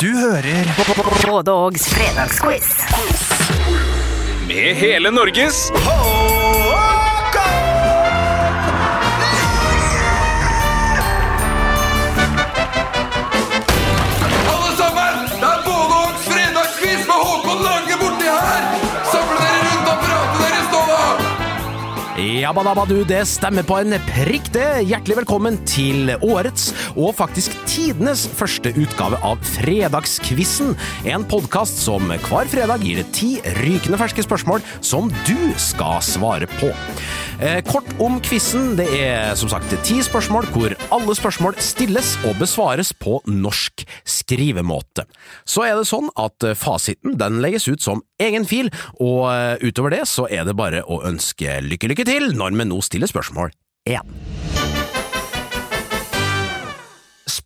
Du hører Både Ågs fredagsquiz. Med hele Norges da! Jabba-dabba du, det stemmer på en prikk det. Hjertelig velkommen til årets, og faktisk tidenes, første utgave av Fredagskvissen. En podkast som hver fredag gir det ti rykende ferske spørsmål som du skal svare på. Eh, kort om quizen. Det er som sagt ti spørsmål hvor alle spørsmål stilles og besvares på norsk skrivemåte. Så er det sånn at eh, fasiten den legges ut som egen fil, og eh, utover det så er det bare å ønske lykke lykke til når vi nå stiller spørsmål én.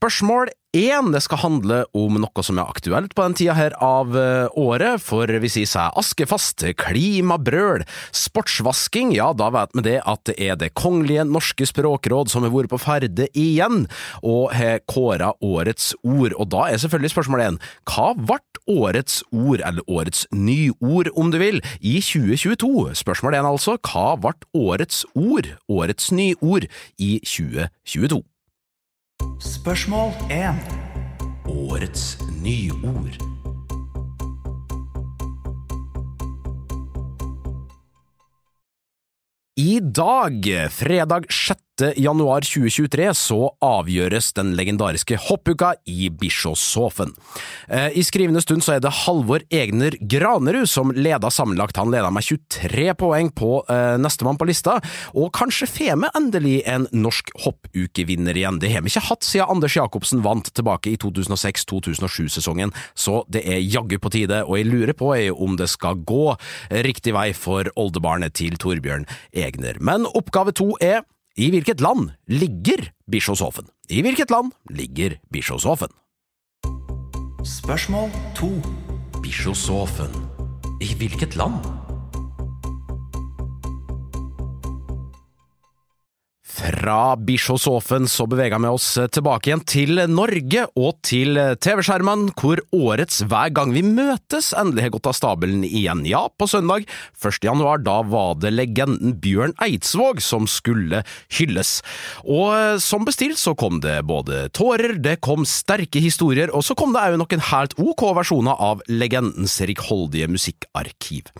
Spørsmål én skal handle om noe som er aktuelt på den tida her av eh, året, for vi sier seg askefast, klimabrøl, sportsvasking, ja, da vet vi det at det er Det kongelige norske språkråd som har vært på ferde igjen, og har kåra årets ord. Og da er selvfølgelig spørsmål én, hva ble årets ord, eller årets nyord om du vil, i 2022? Spørsmål én altså, hva ble årets ord, årets nyord, i 2022? Spørsmål 1. Årets nyord. I dag, fredag 6. januar 2023, så avgjøres den legendariske hoppuka i Bischofshofen. Eh, I skrivende stund så er det Halvor Egner Granerud som leder sammenlagt. Han leder med 23 poeng på eh, nestemann på lista, og kanskje får vi endelig en norsk hoppukevinner igjen. Det har vi ikke hatt siden Anders Jacobsen vant tilbake i 2006–2007-sesongen, så det er jaggu på tide, og jeg lurer på om det skal gå riktig vei for oldebarnet til Torbjørn Egner. Men oppgave to er i hvilket land ligger Bischofshofen? I hvilket land ligger Bischofshofen? Spørsmål 2. Bischofshofen. I hvilket land? Fra Bischofshofen så beveger vi oss tilbake igjen til Norge og til TV-skjermene, hvor årets Hver gang vi møtes endelig har gått av stabelen igjen. Ja, på søndag 1. januar, da var det legenden Bjørn Eidsvåg som skulle hylles. Og som bestilt så kom det både tårer, det kom sterke historier, og så kom det òg noen helt ok versjoner av legendens rikholdige musikkarkiv.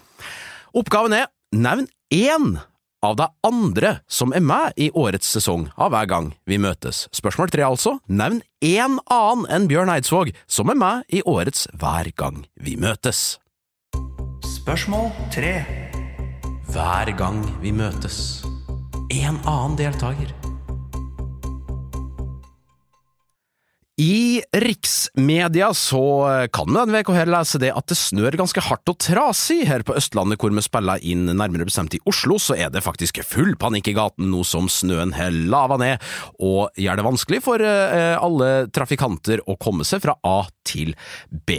Oppgaven er nevn én av de andre som er med i årets sesong av Hver gang vi møtes. Spørsmål tre altså, nevn én annen enn Bjørn Eidsvåg som er med i årets Hver gang vi møtes. Spørsmål 3. Hver gang vi møtes. En annen deltaker. I riksmedia så kan vi en uke her lese det at det snør ganske hardt og trasig her på Østlandet, hvor vi spiller inn nærmere bestemt i Oslo, så er det faktisk full panikk i gaten nå som snøen har lava ned, og gjør det vanskelig for eh, alle trafikanter å komme seg fra A til B.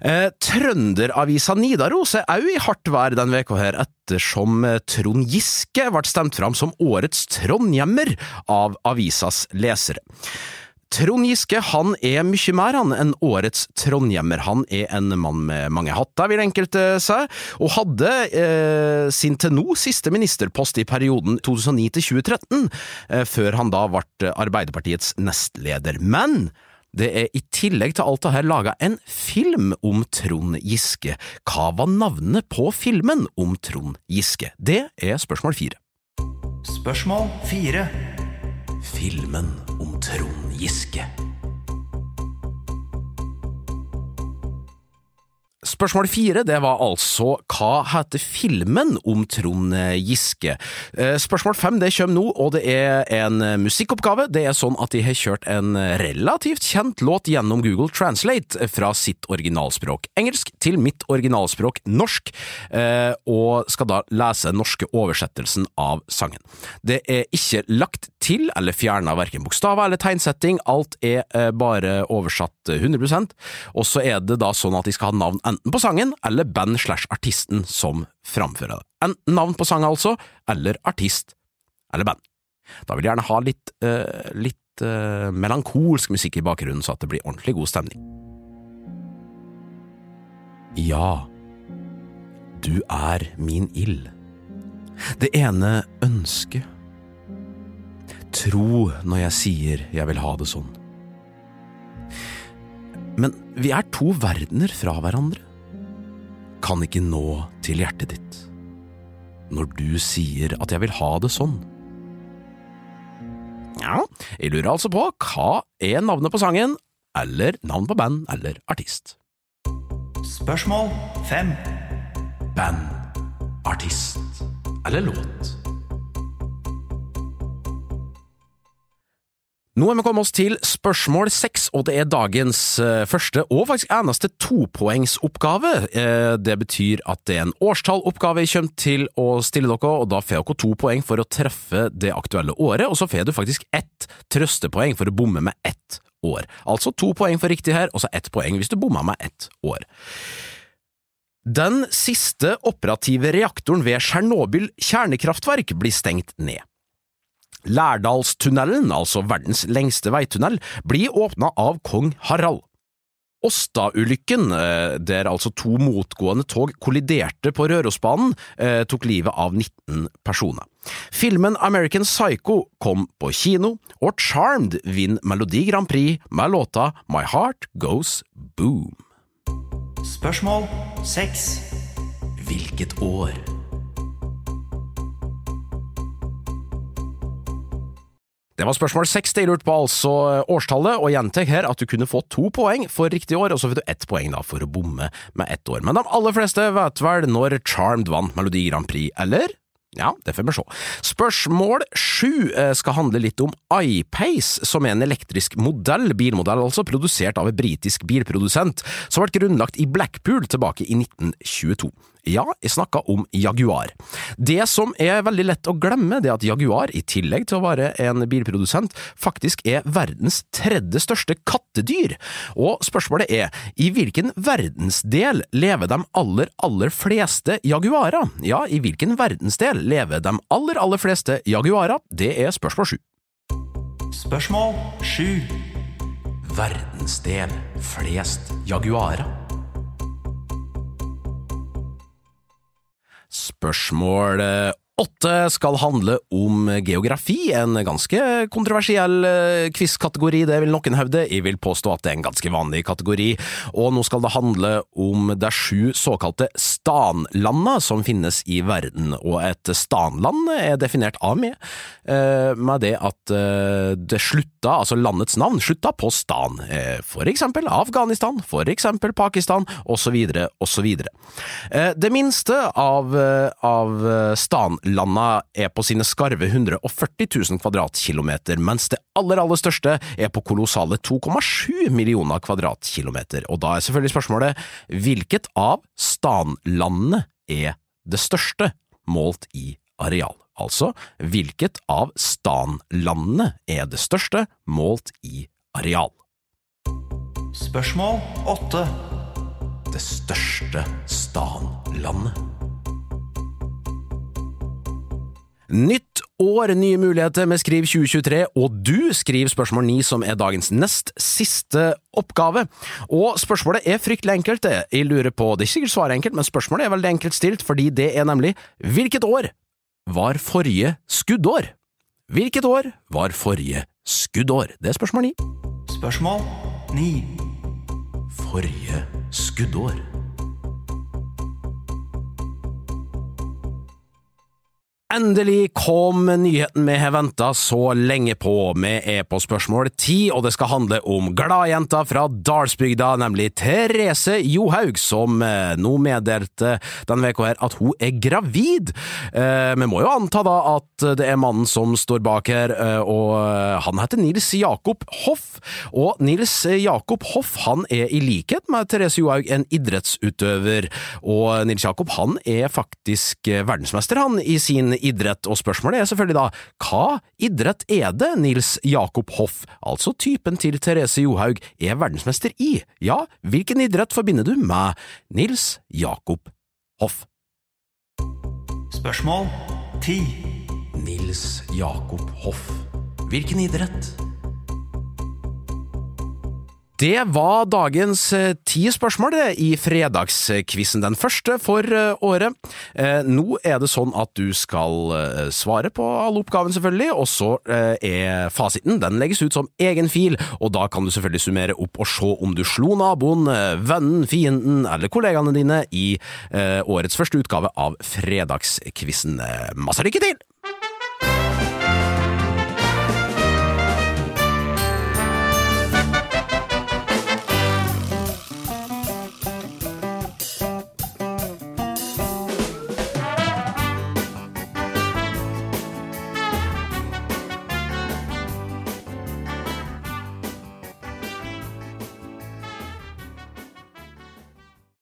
Eh, Trønderavisa Nidaros er òg i hardt vær denne uka her, ettersom Trond Giske ble stemt fram som årets trondhjemmer av avisas lesere. Trond Giske han er mye mer han enn årets trondhjemmer. Han er en mann med mange hatter, vil enkelte si, og hadde eh, sin til nå siste ministerpost i perioden 2009 til 2013, eh, før han da ble Arbeiderpartiets nestleder. Men det er i tillegg til alt det her laga en film om Trond Giske. Hva var navnet på filmen om Trond Giske? Det er spørsmål fire. Spørsmål 4. Filmen om Trond Giske. Spørsmål fire, det var altså hva heter filmen om Trond Giske? Eh, Spørsmål fem, det kommer nå, og det er en musikkoppgave. Det er sånn at de har kjørt en relativt kjent låt gjennom Google Translate fra sitt originalspråk engelsk til mitt originalspråk norsk, eh, og skal da lese norske oversettelsen av sangen. Det er ikke lagt til eller fjerna verken bokstaver eller tegnsetting, alt er eh, bare oversatt 100% og så er det da sånn at de skal ha navn enten på sangen eller band slash artisten som framfører det. Enten navn på sang altså, eller artist eller band. Da vil jeg gjerne ha litt, eh, litt eh, melankolsk musikk i bakgrunnen, så at det blir ordentlig god stemning. Ja, du er min ild. Det ene ønsket. Tro når jeg sier jeg vil ha det sånn. Men vi er to verdener fra hverandre. Kan ikke nå til hjertet ditt. Når du sier at jeg vil ha det sånn. Ja, jeg lurer altså på hva er navnet på sangen, eller navn på band eller artist. Spørsmål fem. Band, artist eller låt. Nå er vi kommet oss til spørsmål seks, og det er dagens eh, første og faktisk eneste topoengsoppgave. Eh, det betyr at det er en årstalloppgave jeg kommer til å stille dere, og da får dere to poeng for å treffe det aktuelle året, og så får du faktisk ett trøstepoeng for å bomme med ett år. Altså to poeng for riktig her, og så ett poeng hvis du bomma med ett år. Den siste operative reaktoren ved Tsjernobyl kjernekraftverk blir stengt ned. Lærdalstunnelen, altså verdens lengste veitunnel, blir åpna av kong Harald. Åsta-ulykken, eh, der altså to motgående tog kolliderte på Rørosbanen, eh, tok livet av 19 personer. Filmen American Psycho kom på kino, og Charmed vinner Melodi Grand Prix med låta My Heart Goes Boom. Spørsmål 6 Hvilket år? Det var spørsmål seks det jeg lurte på, altså årstallet, og gjentar her at du kunne få to poeng for riktig år, og så får du ett poeng da for å bomme med ett år. Men de aller fleste vet vel når Charmed vant Melodi Grand Prix, eller? Ja, det får vi se. Spørsmål sju eh, skal handle litt om iPace, som er en elektrisk modell, bilmodell altså, produsert av en britisk bilprodusent, som ble grunnlagt i Blackpool tilbake i 1922. Ja, jeg snakka om Jaguar. Det som er veldig lett å glemme, det er at Jaguar, i tillegg til å være en bilprodusent, faktisk er verdens tredje største kattedyr. Og spørsmålet er, i hvilken verdensdel lever de aller, aller fleste jaguarer? Ja, i hvilken verdensdel lever de aller, aller fleste jaguarer? Det er spørsmål sju. Spørsmål sju. Verdensdel flest jaguarer. Spørsmål åtte skal handle om geografi, en ganske kontroversiell eh, quiz-kategori, det vil noen hevde. Jeg vil påstå at det er en ganske vanlig kategori, og nå skal det handle om de sju såkalte stanlanda som finnes i verden, og et stanland er definert av meg eh, med det at eh, det slutta, altså landets navn, slutta på stan, for eksempel Afghanistan, for eksempel Pakistan, osv., osv. Det minste av, av eh, stanlanda er på sine skarve 140 000 kvadratkilometer, mens det aller, aller største er på kolossale 2,7 millioner kvadratkilometer. Og da er selvfølgelig spørsmålet hvilket av stanlandene er det største, målt i areal? Altså, hvilket av stanlandene er det største, målt i areal? Spørsmål åtte. Det største stanlandet. Nytt år, nye muligheter med Skriv 2023, og du skriver spørsmål 9, som er dagens nest siste oppgave. Og spørsmålet er fryktelig enkelt, det. Jeg lurer på, det er ikke sikkert svaret er enkelt, men spørsmålet er veldig enkelt stilt, fordi det er nemlig hvilket år var forrige skuddår? Hvilket år var forrige skuddår? Det er spørsmål 9. Spørsmål 9. Forrige skuddår. Endelig kom nyheten vi har venta så lenge på. Vi er på spørsmål ti, og det skal handle om gladjenta fra Dalsbygda, nemlig Therese Johaug, som eh, nå meddelte denne uka her at hun er gravid. Eh, Vi må jo anta da at det er mannen som står bak her, eh, og han heter Nils Jakob Hoff. Og Nils Jakob Hoff han er i likhet med Therese Johaug en idrettsutøver, og Nils Jakob han er faktisk verdensmester han i sin idrett, og spørsmålet er selvfølgelig da, hva idrett er det Nils Jakob Hoff, altså typen til Therese Johaug, er verdensmester i? Ja, hvilken idrett forbinder du med Nils Jakob Hoff? Spørsmål ti. Nils Jakob Hoff. Hvilken idrett? Det var dagens eh, ti spørsmål i fredagskvissen, den første for eh, året. Eh, nå er det sånn at du skal svare på alle oppgavene, selvfølgelig, og så er fasiten den legges ut som egen fil, og da kan du selvfølgelig summere opp og se om du slo naboen, vennen, fienden eller kollegaene dine i årets første utgave av Fredagskvissen. Masse lykke til!